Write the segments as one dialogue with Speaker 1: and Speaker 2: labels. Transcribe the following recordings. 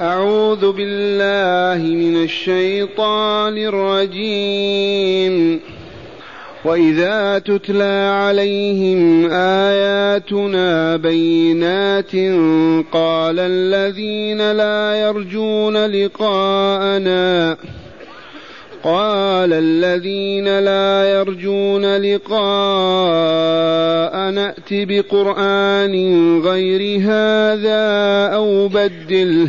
Speaker 1: أعوذ بالله من الشيطان الرجيم. وإذا تتلى عليهم آياتنا بينات قال الذين لا يرجون لقاءنا. قال الذين لا يرجون لقاء نأت بقرآن غير هذا أو بدله.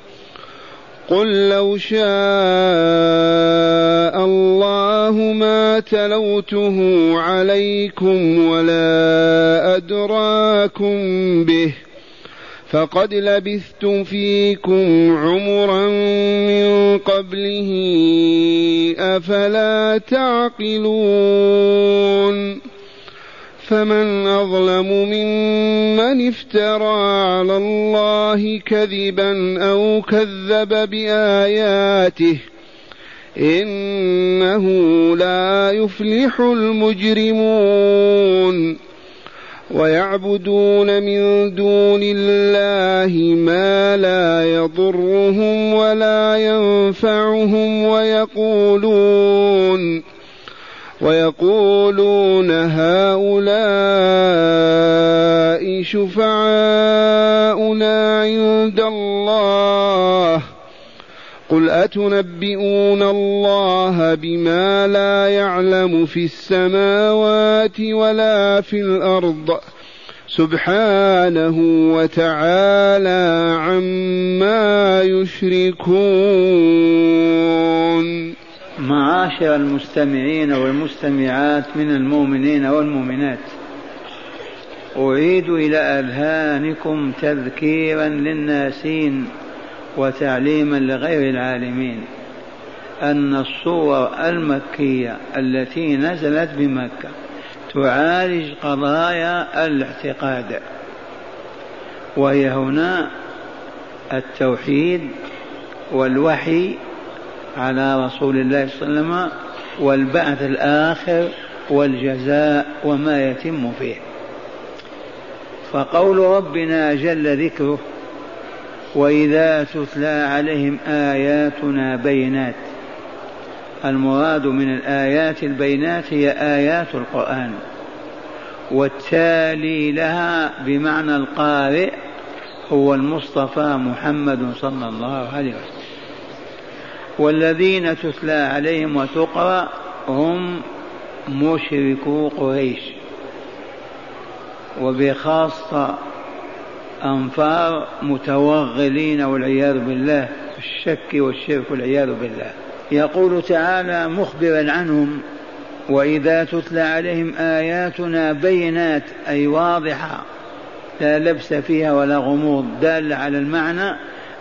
Speaker 1: قل لو شاء الله ما تلوته عليكم ولا أدراكم به فقد لبثت فيكم عمرا من قبله أفلا تعقلون فمن أظلم ممن افترى على الله كذبا أو كذب بآياته إنه لا يفلح المجرمون ويعبدون من دون الله ما لا يضرهم ولا ينفعهم ويقولون ويقولون هؤلاء شفعاؤنا عند الله. قل أتنبئون الله بما لا يعلم في السماوات ولا في الأرض؟ سبحانه وتعالى عما يشركون.
Speaker 2: معاشر المستمعين والمستمعات من المؤمنين والمؤمنات. أعيد إلى أذهانكم تذكيرا للناسين وتعليما لغير العالمين أن الصور المكية التي نزلت بمكة تعالج قضايا الاعتقاد وهي هنا التوحيد والوحي على رسول الله صلى الله عليه وسلم والبعث الآخر والجزاء وما يتم فيه. فقول ربنا جل ذكره وإذا تتلى عليهم آياتنا بينات. المراد من الآيات البينات هي آيات القرآن والتالي لها بمعنى القارئ هو المصطفى محمد صلى الله عليه وسلم. والذين تتلى عليهم وتقرأ هم مشركو قريش. وبخاصة أنفار متوغلين والعياذ بالله الشك والشرك والعياذ بالله. يقول تعالى مخبرا عنهم وإذا تتلى عليهم آياتنا بينات أي واضحة لا لبس فيها ولا غموض دالة على المعنى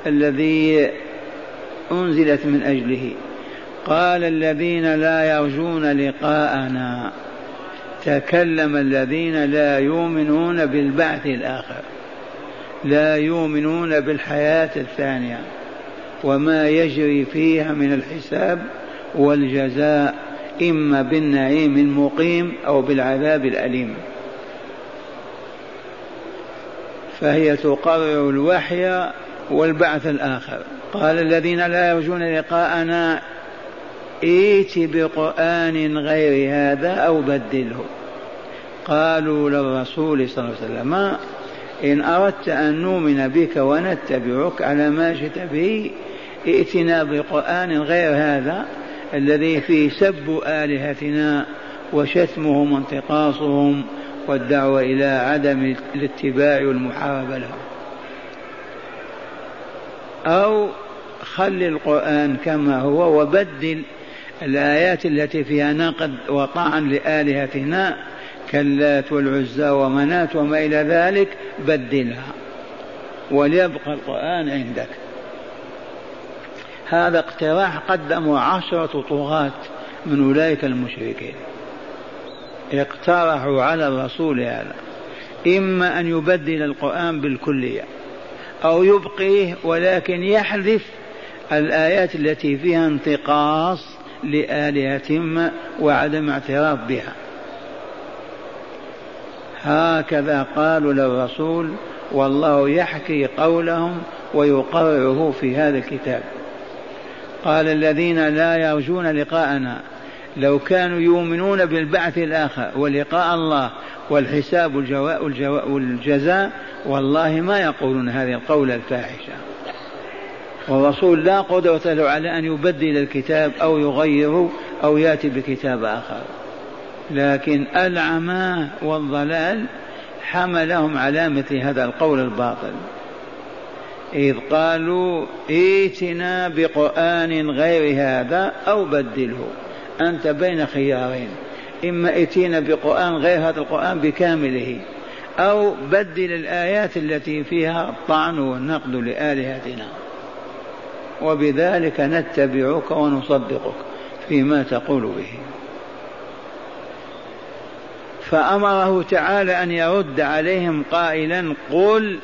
Speaker 2: الذي أنزلت من أجله. قال الذين لا يرجون لقاءنا. تكلم الذين لا يؤمنون بالبعث الآخر. لا يؤمنون بالحياة الثانية. وما يجري فيها من الحساب والجزاء إما بالنعيم المقيم أو بالعذاب الأليم. فهي تقرر الوحي والبعث الآخر. قال الذين لا يرجون لقاءنا ائت بقرآن غير هذا أو بدله. قالوا للرسول صلى الله عليه وسلم إن أردت أن نؤمن بك ونتبعك على ما جئت به ائتنا بقرآن غير هذا الذي فيه سب آلهتنا وشتمهم وانتقاصهم والدعوة إلى عدم الاتباع والمحاربة لهم. أو خل القرآن كما هو وبدل الآيات التي فيها نقد وطعن لآلهتنا كاللات والعزى ومنات وما إلى ذلك بدلها. وليبقى القرآن عندك. هذا اقتراح قدمه عشرة طغاة من أولئك المشركين. اقترحوا على الرسول هذا. إما أن يبدل القرآن بالكلية. أو يبقيه ولكن يحذف الآيات التي فيها انتقاص لآلهتهم وعدم اعتراف بها. هكذا قالوا للرسول والله يحكي قولهم ويقرره في هذا الكتاب. قال الذين لا يرجون لقاءنا لو كانوا يؤمنون بالبعث الآخر ولقاء الله والحساب والجزاء والله ما يقولون هذه القول الفاحشة. والرسول لا قدرة له على أن يبدل الكتاب أو يغير أو يأتي بكتاب آخر. لكن العمى والضلال حملهم على مثل هذا القول الباطل. إذ قالوا ائتنا بقرآن غير هذا أو بدله. أنت بين خيارين. إما ائتينا بقرآن غير هذا القرآن بكامله أو بدل الآيات التي فيها الطعن والنقد لآلهتنا. وبذلك نتبعك ونصدقك فيما تقول به. فأمره تعالى أن يرد عليهم قائلا قل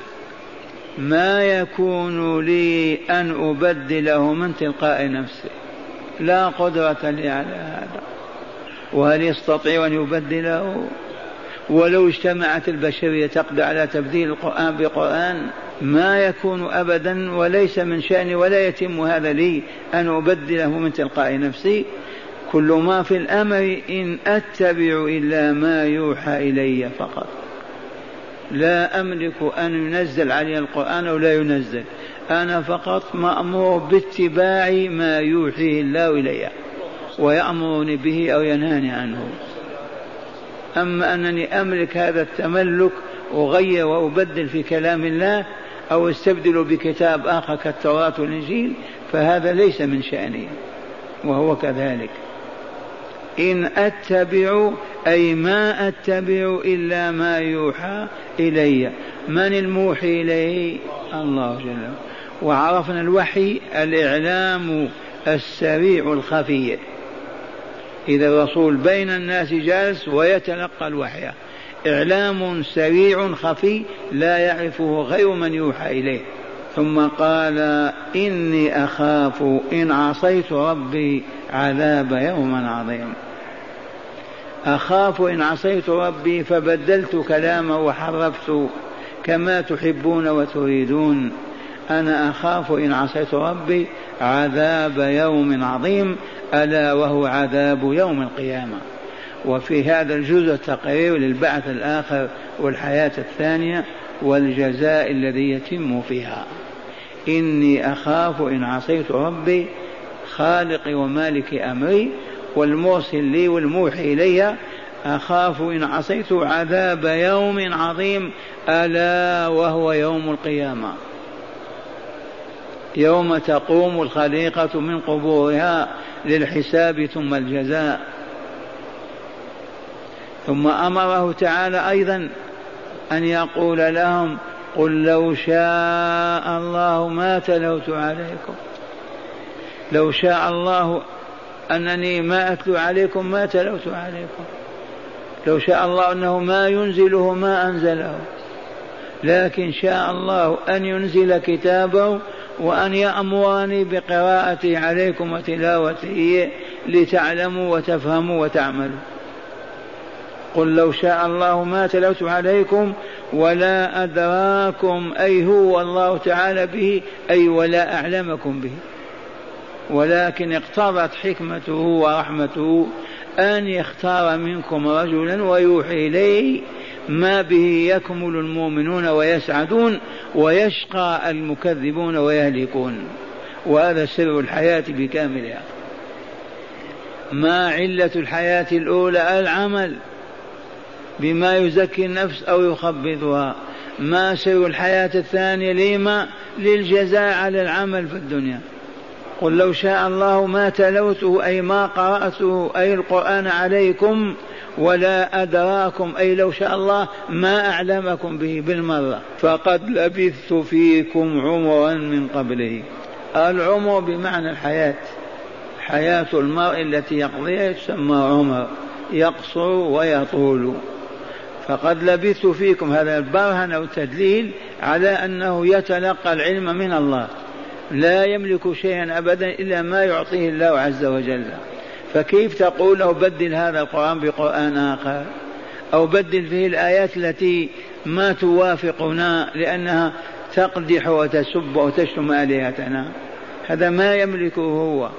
Speaker 2: ما يكون لي أن أبدله من تلقاء نفسي. لا قدرة لي على هذا وهل يستطيع أن يبدله؟ ولو اجتمعت البشرية تقدر على تبديل القرآن بقرآن ما يكون أبدا وليس من شأني ولا يتم هذا لي أن أبدله من تلقاء نفسي. كل ما في الأمر إن أتبع إلا ما يوحى إلي فقط. لا أملك أن ينزل علي القرآن أو لا ينزل. أنا فقط مأمور باتباع ما يوحيه الله إلي ويأمرني به أو ينهاني عنه. أما أنني أملك هذا التملك أغير وأبدل في كلام الله أو أستبدل بكتاب آخر كالتوراة والإنجيل فهذا ليس من شأني وهو كذلك. إن أتبع أي ما أتبع إلا ما يوحى إلي. من الموحي إليه؟ الله جل وعلا. وعرفنا الوحي الإعلام السريع الخفي. إذا الرسول بين الناس جالس ويتلقى الوحي. إعلام سريع خفي لا يعرفه غير من يوحى إليه. ثم قال إني أخاف إن عصيت ربي عذاب يوم عظيم. أخاف إن عصيت ربي فبدلت كلامه وحرفت كما تحبون وتريدون. أنا أخاف إن عصيت ربي عذاب يوم عظيم ألا وهو عذاب يوم القيامة. وفي هذا الجزء تقرير للبعث الآخر والحياة الثانية والجزاء الذي يتم فيها. إني أخاف إن عصيت ربي خالقي ومالك أمري والمرسل لي والموحي إلي أخاف إن عصيت عذاب يوم عظيم ألا وهو يوم القيامة. يوم تقوم الخليقة من قبورها للحساب ثم الجزاء. ثم أمره تعالى أيضا أن يقول لهم قل لو شاء الله ما تلوت عليكم. لو شاء الله أنني ما أتلو عليكم ما تلوت عليكم. لو شاء الله أنه ما ينزله ما أنزله. لكن شاء الله أن ينزل كتابه وأن يأمرني بقراءته عليكم وتلاوته لتعلموا وتفهموا وتعملوا. قل لو شاء الله ما تلوت عليكم ولا أدراكم أي هو الله تعالى به أي ولا أعلمكم به. ولكن اقتضت حكمته ورحمته أن يختار منكم رجلا ويوحي إليه ما به يكمل المؤمنون ويسعدون ويشقى المكذبون ويهلكون. وهذا سر الحياة بكاملها. ما علة الحياة الأولى؟ العمل. بما يزكي النفس أو يخبطها ما سر الحياة الثانية؟ لما للجزاء على العمل في الدنيا. قل لو شاء الله ما تلوته أي ما قرأته أي القرآن عليكم ولا أدراكم أي لو شاء الله ما أعلمكم به بالمرة. فقد لبثت فيكم عمرا من قبله. العمر بمعنى الحياة. حياة المرء التي يقضيها تسمى عمر يقصر ويطول. فقد لبثت فيكم هذا البرهن أو التدليل على أنه يتلقى العلم من الله. لا يملك شيئا أبدا إلا ما يعطيه الله عز وجل. فكيف تقول له بدل هذا القرآن بقرآن آخر؟ أو بدل فيه الآيات التي ما توافقنا لأنها تقدح وتسب وتشتم آلهتنا؟ هذا ما يملكه هو.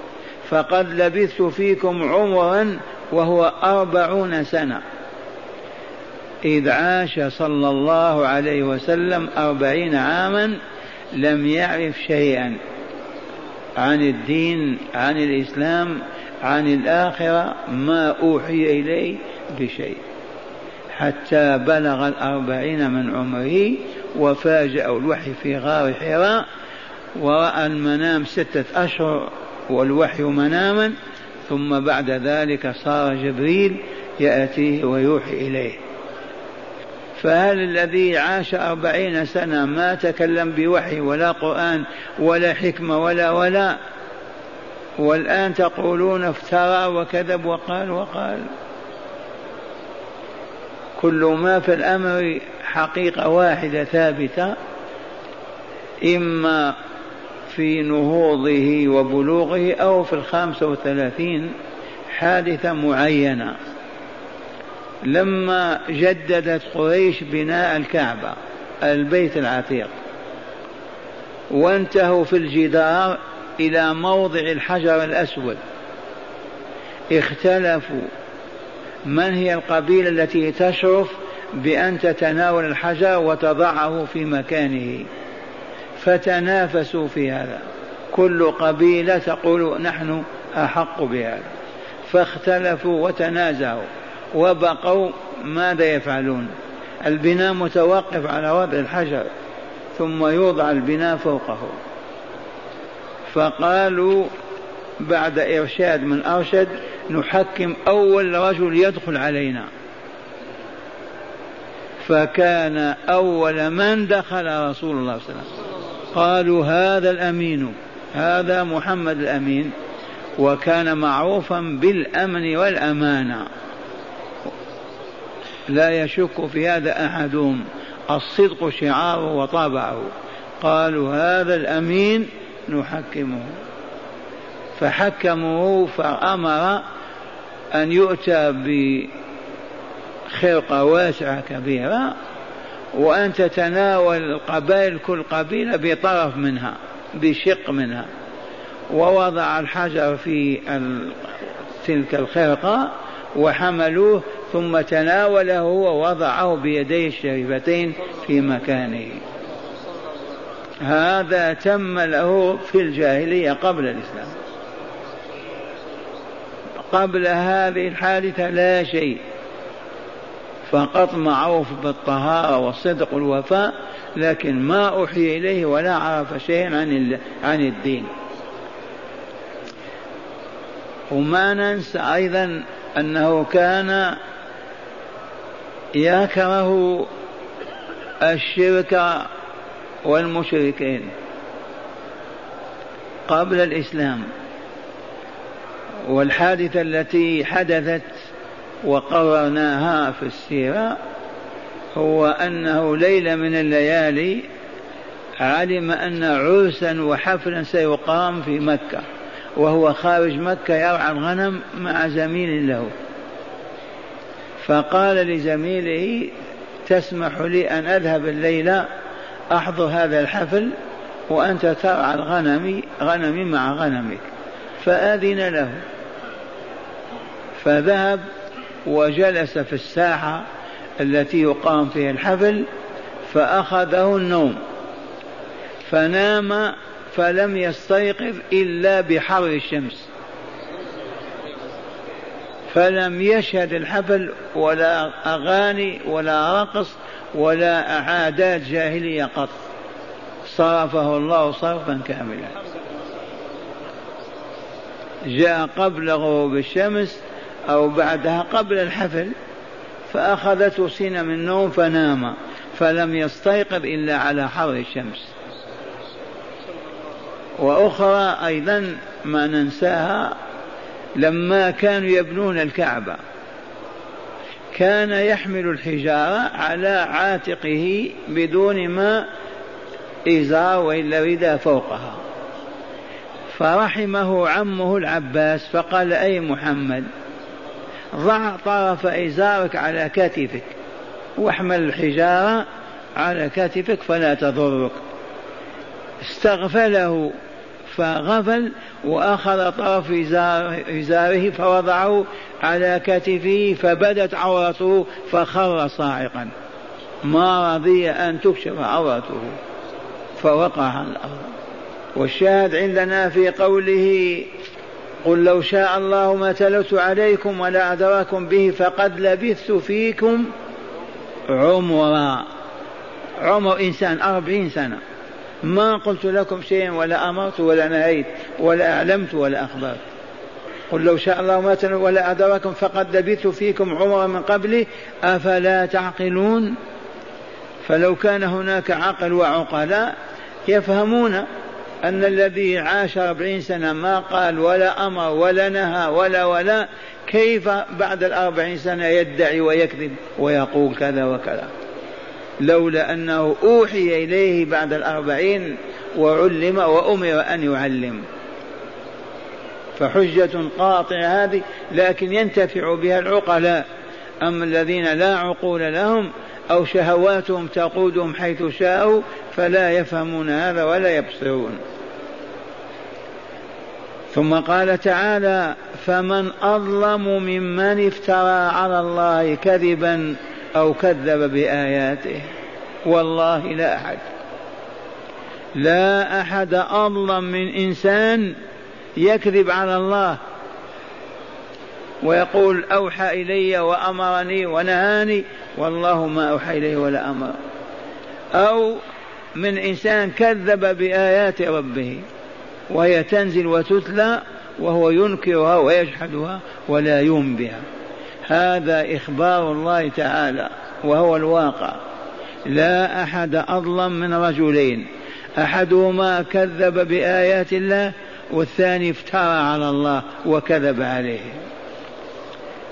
Speaker 2: فقد لبثت فيكم عمرا وهو أربعون سنة. إذ عاش صلى الله عليه وسلم أربعين عاما لم يعرف شيئا عن الدين عن الإسلام عن الآخرة ما أوحي إليه بشيء. حتى بلغ الأربعين من عمره وفاجأه الوحي في غار حراء ورأى المنام ستة أشهر والوحي مناما ثم بعد ذلك صار جبريل يأتيه ويوحي إليه. فهل الذي عاش أربعين سنة ما تكلم بوحي ولا قرآن ولا حكمة ولا ولا؟ والآن تقولون افترى وكذب وقال وقال. كل ما في الأمر حقيقة واحدة ثابتة إما في نهوضه وبلوغه أو في الخامسة وثلاثين حادثة معينة. لما جددت قريش بناء الكعبة البيت العتيق وانتهوا في الجدار إلى موضع الحجر الأسود. اختلفوا. من هي القبيلة التي تشرف بأن تتناول الحجر وتضعه في مكانه؟ فتنافسوا في هذا. كل قبيلة تقول نحن أحق بهذا. فاختلفوا وتنازعوا وبقوا ماذا يفعلون؟ البناء متوقف على وضع الحجر ثم يوضع البناء فوقه. فقالوا بعد إرشاد من أرشد نحكم أول رجل يدخل علينا. فكان أول من دخل رسول الله صلى الله عليه وسلم. قالوا هذا الأمين هذا محمد الأمين وكان معروفا بالأمن والأمانة. لا يشك في هذا أحدهم الصدق شعاره وطبعه قالوا هذا الأمين نحكمه. فحكموه فأمر أن يؤتى بخرقة واسعة كبيرة وأن تتناول القبائل كل قبيلة بطرف منها بشق منها. ووضع الحجر في تلك الخرقة وحملوه ثم تناوله ووضعه بيديه الشريفتين في مكانه. هذا تم له في الجاهلية قبل الإسلام. قبل هذه الحادثة لا شيء. فقط معروف بالطهارة والصدق والوفاء لكن ما أوحي إليه ولا عرف شيئا عن عن الدين. وما ننسى أيضا أنه كان يكره الشرك والمشركين قبل الإسلام والحادثة التي حدثت وقررناها في السيرة هو أنه ليلة من الليالي علم أن عرسا وحفلا سيقام في مكة وهو خارج مكة يرعى الغنم مع زميل له. فقال لزميله تسمح لي أن أذهب الليلة؟ أحضر هذا الحفل وأنت ترعى الغنم غنمي مع غنمك. فأذن له. فذهب وجلس في الساحة التي يقام فيها الحفل فأخذه النوم. فنام فلم يستيقظ إلا بحر الشمس. فلم يشهد الحفل ولا أغاني ولا رقص ولا عادات جاهلية قط. صرفه الله صرفا كاملا. جاء قبل غروب الشمس أو بعدها قبل الحفل فأخذته سنة من النوم فنام فلم يستيقظ إلا على حر الشمس. وأخرى أيضا ما ننساها لما كانوا يبنون الكعبة. كان يحمل الحجارة على عاتقه بدون ما إزار وإلا رداء فوقها. فرحمه عمه العباس فقال أي محمد ضع طرف إزارك على كتفك واحمل الحجارة على كتفك فلا تضرك. استغفله فغفل وأخذ طرف إزاره فوضعه على كتفه فبدت عورته فخر صاعقا. ما رضي أن تكشف عورته فوقع على الأرض. والشاهد عندنا في قوله قل لو شاء الله ما تلوت عليكم ولا أدراكم به فقد لبثت فيكم عمرا. عمر إنسان أربعين سنة. ما قلت لكم شيئا ولا أمرت ولا نهيت ولا أعلمت ولا أخبرت. قل لو شاء الله ما ولا أدراكم فقد لبثت فيكم عمرا من قبله أفلا تعقلون؟ فلو كان هناك عقل وعقلاء يفهمون أن الذي عاش أربعين سنة ما قال ولا أمر ولا نهى ولا ولا كيف بعد الأربعين سنة يدعي ويكذب ويقول كذا وكذا؟ لولا أنه أوحي إليه بعد الأربعين وعلم وأمر أن يعلم. فحجة قاطعة هذه لكن ينتفع بها العقلاء. أما الذين لا عقول لهم أو شهواتهم تقودهم حيث شاءوا فلا يفهمون هذا ولا يبصرون. ثم قال تعالى فمن أظلم ممن افترى على الله كذبا أو كذب بآياته. والله لا أحد لا أحد أظلم من إنسان يكذب على الله ويقول أوحى إلي وأمرني ونهاني والله ما أوحى إليه ولا أمر. أو من إنسان كذب بآيات ربه وهي تنزل وتتلى وهو ينكرها ويجحدها ولا يؤمن بها. هذا إخبار الله تعالى وهو الواقع. لا أحد أظلم من رجلين. أحدهما كذب بآيات الله والثاني افترى على الله وكذب عليه.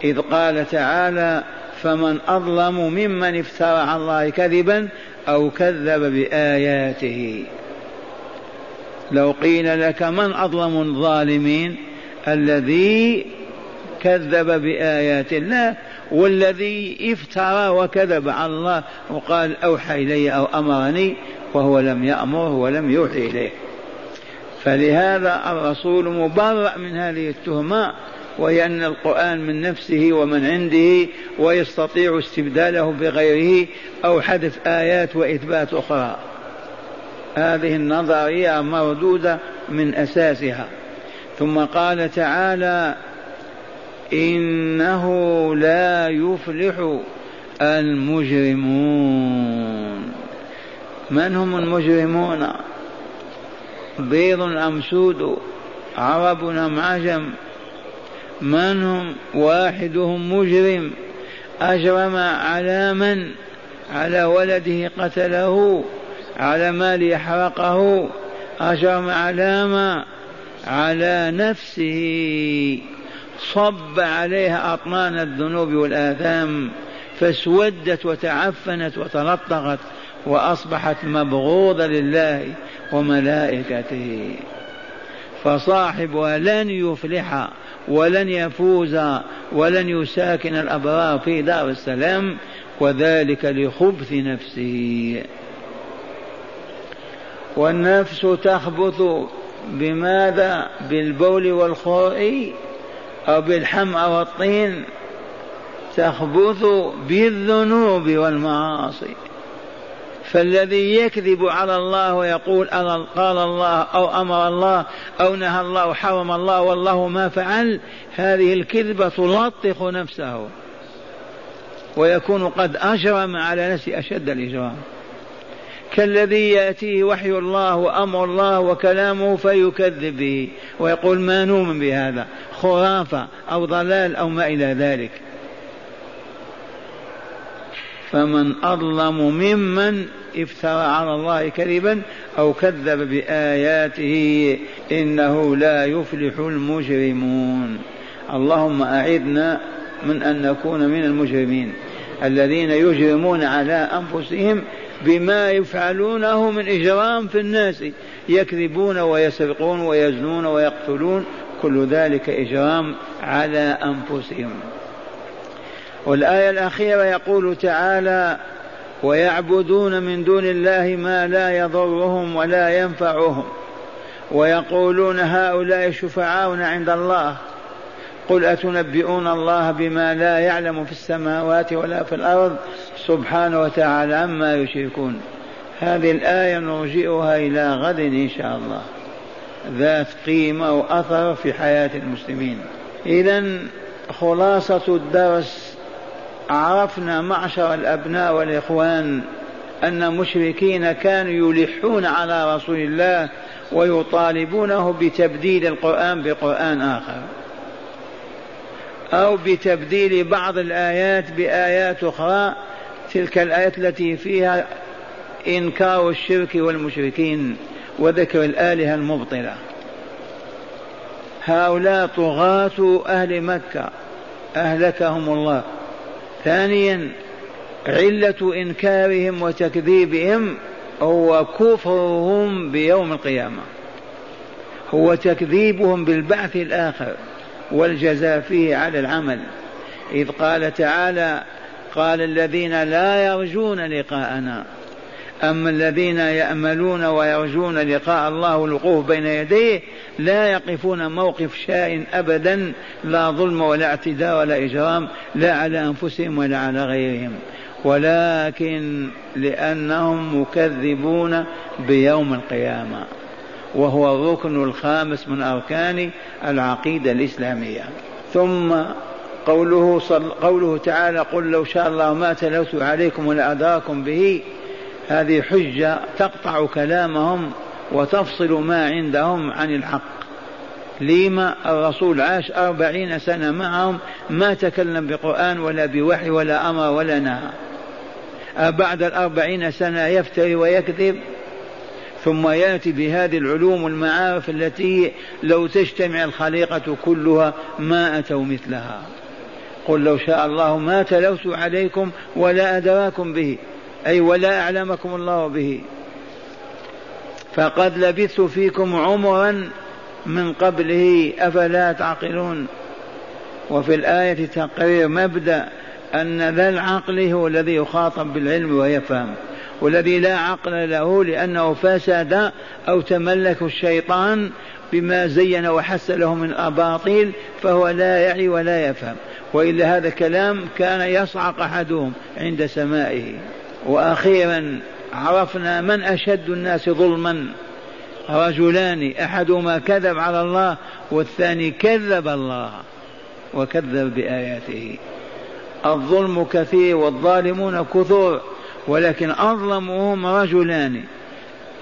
Speaker 2: إذ قال تعالى فمن أظلم ممن افترى على الله كذبا أو كذب بآياته. لو قيل لك من أظلم الظالمين الذي كذب بآيات الله والذي افترى وكذب على الله وقال أوحى إلي أو أمرني وهو لم يأمره ولم يوحي إليه. فلهذا الرسول مبرأ من هذه التهمة وهي أن القرآن من نفسه ومن عنده ويستطيع استبداله بغيره أو حذف آيات وإثبات أخرى. هذه النظرية مردودة من أساسها. ثم قال تعالى إنه لا يفلح المجرمون. من هم المجرمون؟ بيض أم سود؟ عرب أم عجم؟ من هم؟ واحدهم مجرم. أجرم على من؟ على ولده قتله على مال يحرقه أجرم على ما؟ على نفسه. صب عليها أطنان الذنوب والآثام فاسودت وتعفنت وتلطغت وأصبحت مبغوضة لله وملائكته. فصاحبها لن يفلح ولن يفوز ولن يساكن الأبرار في دار السلام وذلك لخبث نفسه. والنفس تخبث بماذا؟ بالبول والخوء. أو بالحمأ والطين تخبث بالذنوب والمعاصي. فالذي يكذب على الله ويقول قال الله أو أمر الله أو نهى الله وحرم الله والله ما فعل هذه الكذبة تلطخ نفسه ويكون قد أجرم على نفسه أشد الإجرام. كالذي يأتيه وحي الله وأمر الله وكلامه فيكذب به ويقول ما نؤمن بهذا خرافة أو ضلال أو ما إلى ذلك. فمن أظلم ممن افترى على الله كذبا أو كذب بآياته إنه لا يفلح المجرمون. اللهم أعذنا من أن نكون من المجرمين. الذين يجرمون على أنفسهم بما يفعلونه من إجرام في الناس يكذبون ويسرقون ويزنون ويقتلون كل ذلك إجرام على أنفسهم. والآية الأخيرة يقول تعالى ويعبدون من دون الله ما لا يضرهم ولا ينفعهم. ويقولون هؤلاء شفعاؤنا عند الله. قل أتنبئون الله بما لا يعلم في السماوات ولا في الأرض؟ سبحانه وتعالى عما يشركون. هذه الآية نرجئها إلى غد إن شاء الله. ذات قيمة وأثر في حياة المسلمين. إذا خلاصة الدرس عرفنا معشر الأبناء والإخوان أن مشركين كانوا يلحون على رسول الله ويطالبونه بتبديل القرآن بقرآن آخر. أو بتبديل بعض الآيات بآيات أخرى تلك الآيات التي فيها إنكار الشرك والمشركين وذكر الآلهة المبطلة. هؤلاء طغاة أهل مكة أهلكهم الله. ثانيا علة إنكارهم وتكذيبهم هو كفرهم بيوم القيامة. هو تكذيبهم بالبعث الآخر والجزاء فيه على العمل. إذ قال تعالى قال الذين لا يرجون لقاءنا. أما الذين يأملون ويرجون لقاء الله والوقوف بين يديه لا يقفون موقف شاء أبدا لا ظلم ولا اعتداء ولا إجرام لا على أنفسهم ولا على غيرهم. ولكن لأنهم مكذبون بيوم القيامة. وهو الركن الخامس من أركان العقيدة الإسلامية. ثم قوله, صل قوله تعالى قل لو شاء الله ما تلوت عليكم ولا أدراكم به هذه حجة تقطع كلامهم وتفصل ما عندهم عن الحق. لما الرسول عاش أربعين سنة معهم ما تكلم بقرآن ولا بوحي ولا أمر ولا نهى. بعد الأربعين سنة يفتري ويكذب ثم يأتي بهذه العلوم والمعارف التي لو تجتمع الخليقة كلها ما أتوا مثلها. قل لو شاء الله ما تلوت عليكم ولا أدراكم به أي ولا أعلمكم الله به. فقد لبثت فيكم عمرا من قبله أفلا تعقلون. وفي الآية تقرير مبدأ أن ذا العقل هو الذي يخاطب بالعلم ويفهم. والذي لا عقل له لأنه فسد أو تملك الشيطان بما زين وحس له من أباطيل فهو لا يعي ولا يفهم. وإلا هذا الكلام كان يصعق أحدهم عند سمائه. وأخيرا عرفنا من أشد الناس ظلما. رجلان أحدهما كذب على الله والثاني كذب الله وكذب بآياته. الظلم كثير والظالمون كثر ولكن أظلمهم رجلان.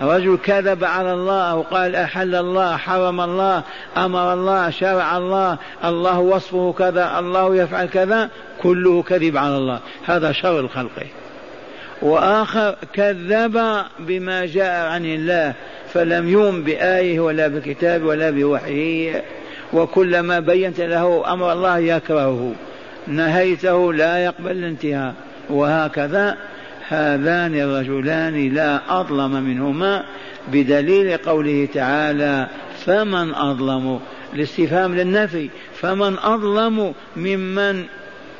Speaker 2: رجل كذب على الله وقال أحل الله حرم الله أمر الله شرع الله الله وصفه كذا الله يفعل كذا كله كذب على الله. هذا شر الخلق. وآخر كذب بما جاء عن الله فلم يؤمن بآية ولا بكتاب ولا بوحيه وكلما بينت له أمر الله يكرهه. نهيته لا يقبل الانتهاء. وهكذا هذان الرجلان لا أظلم منهما بدليل قوله تعالى فمن أظلم الاستفهام للنفي فمن أظلم ممن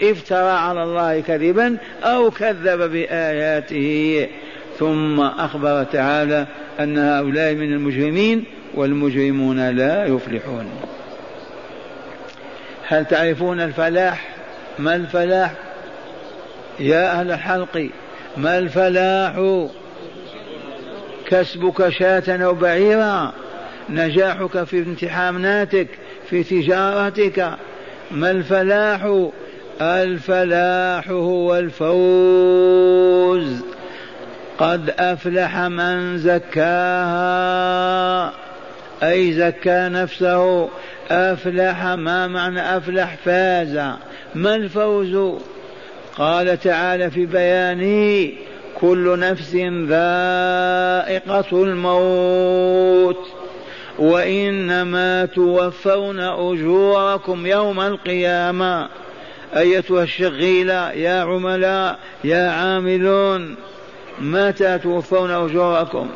Speaker 2: افترى على الله كذبا أو كذب بآياته. ثم أخبر تعالى أن هؤلاء من المجرمين والمجرمون لا يفلحون. هل تعرفون الفلاح؟ ما الفلاح؟ يا أهل الحلق ما الفلاح كسبك شاة أو بعيرا؟ نجاحك في امتحاناتك في تجارتك. ما الفلاح؟ الفلاح هو الفوز. قد أفلح من زكاها. أي زكى نفسه أفلح ما معنى أفلح فاز. ما الفوز؟ قال تعالى في بيانه كل نفس ذائقة الموت وإنما توفون أجوركم يوم القيامة. أيتها الشغيلة يا عملاء يا عاملون متى توفون أجوركم؟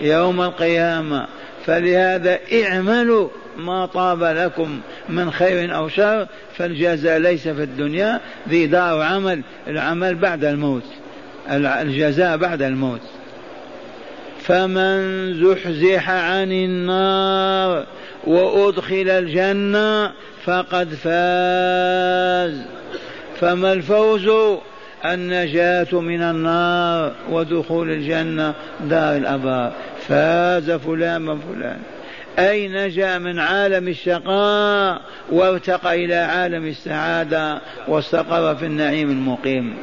Speaker 2: يوم القيامة. فلهذا اعملوا ما طاب لكم. من خير أو شر فالجزاء ليس في الدنيا ذي دار عمل العمل بعد الموت. الجزاء بعد الموت. فمن زحزح عن النار وأدخل الجنة فقد فاز. فما الفوز؟ النجاة من النار ودخول الجنة دار الأبرار. فاز فلان من فلان أي نجا من عالم الشقاء وارتقى إلى عالم السعادة واستقر في النعيم المقيم.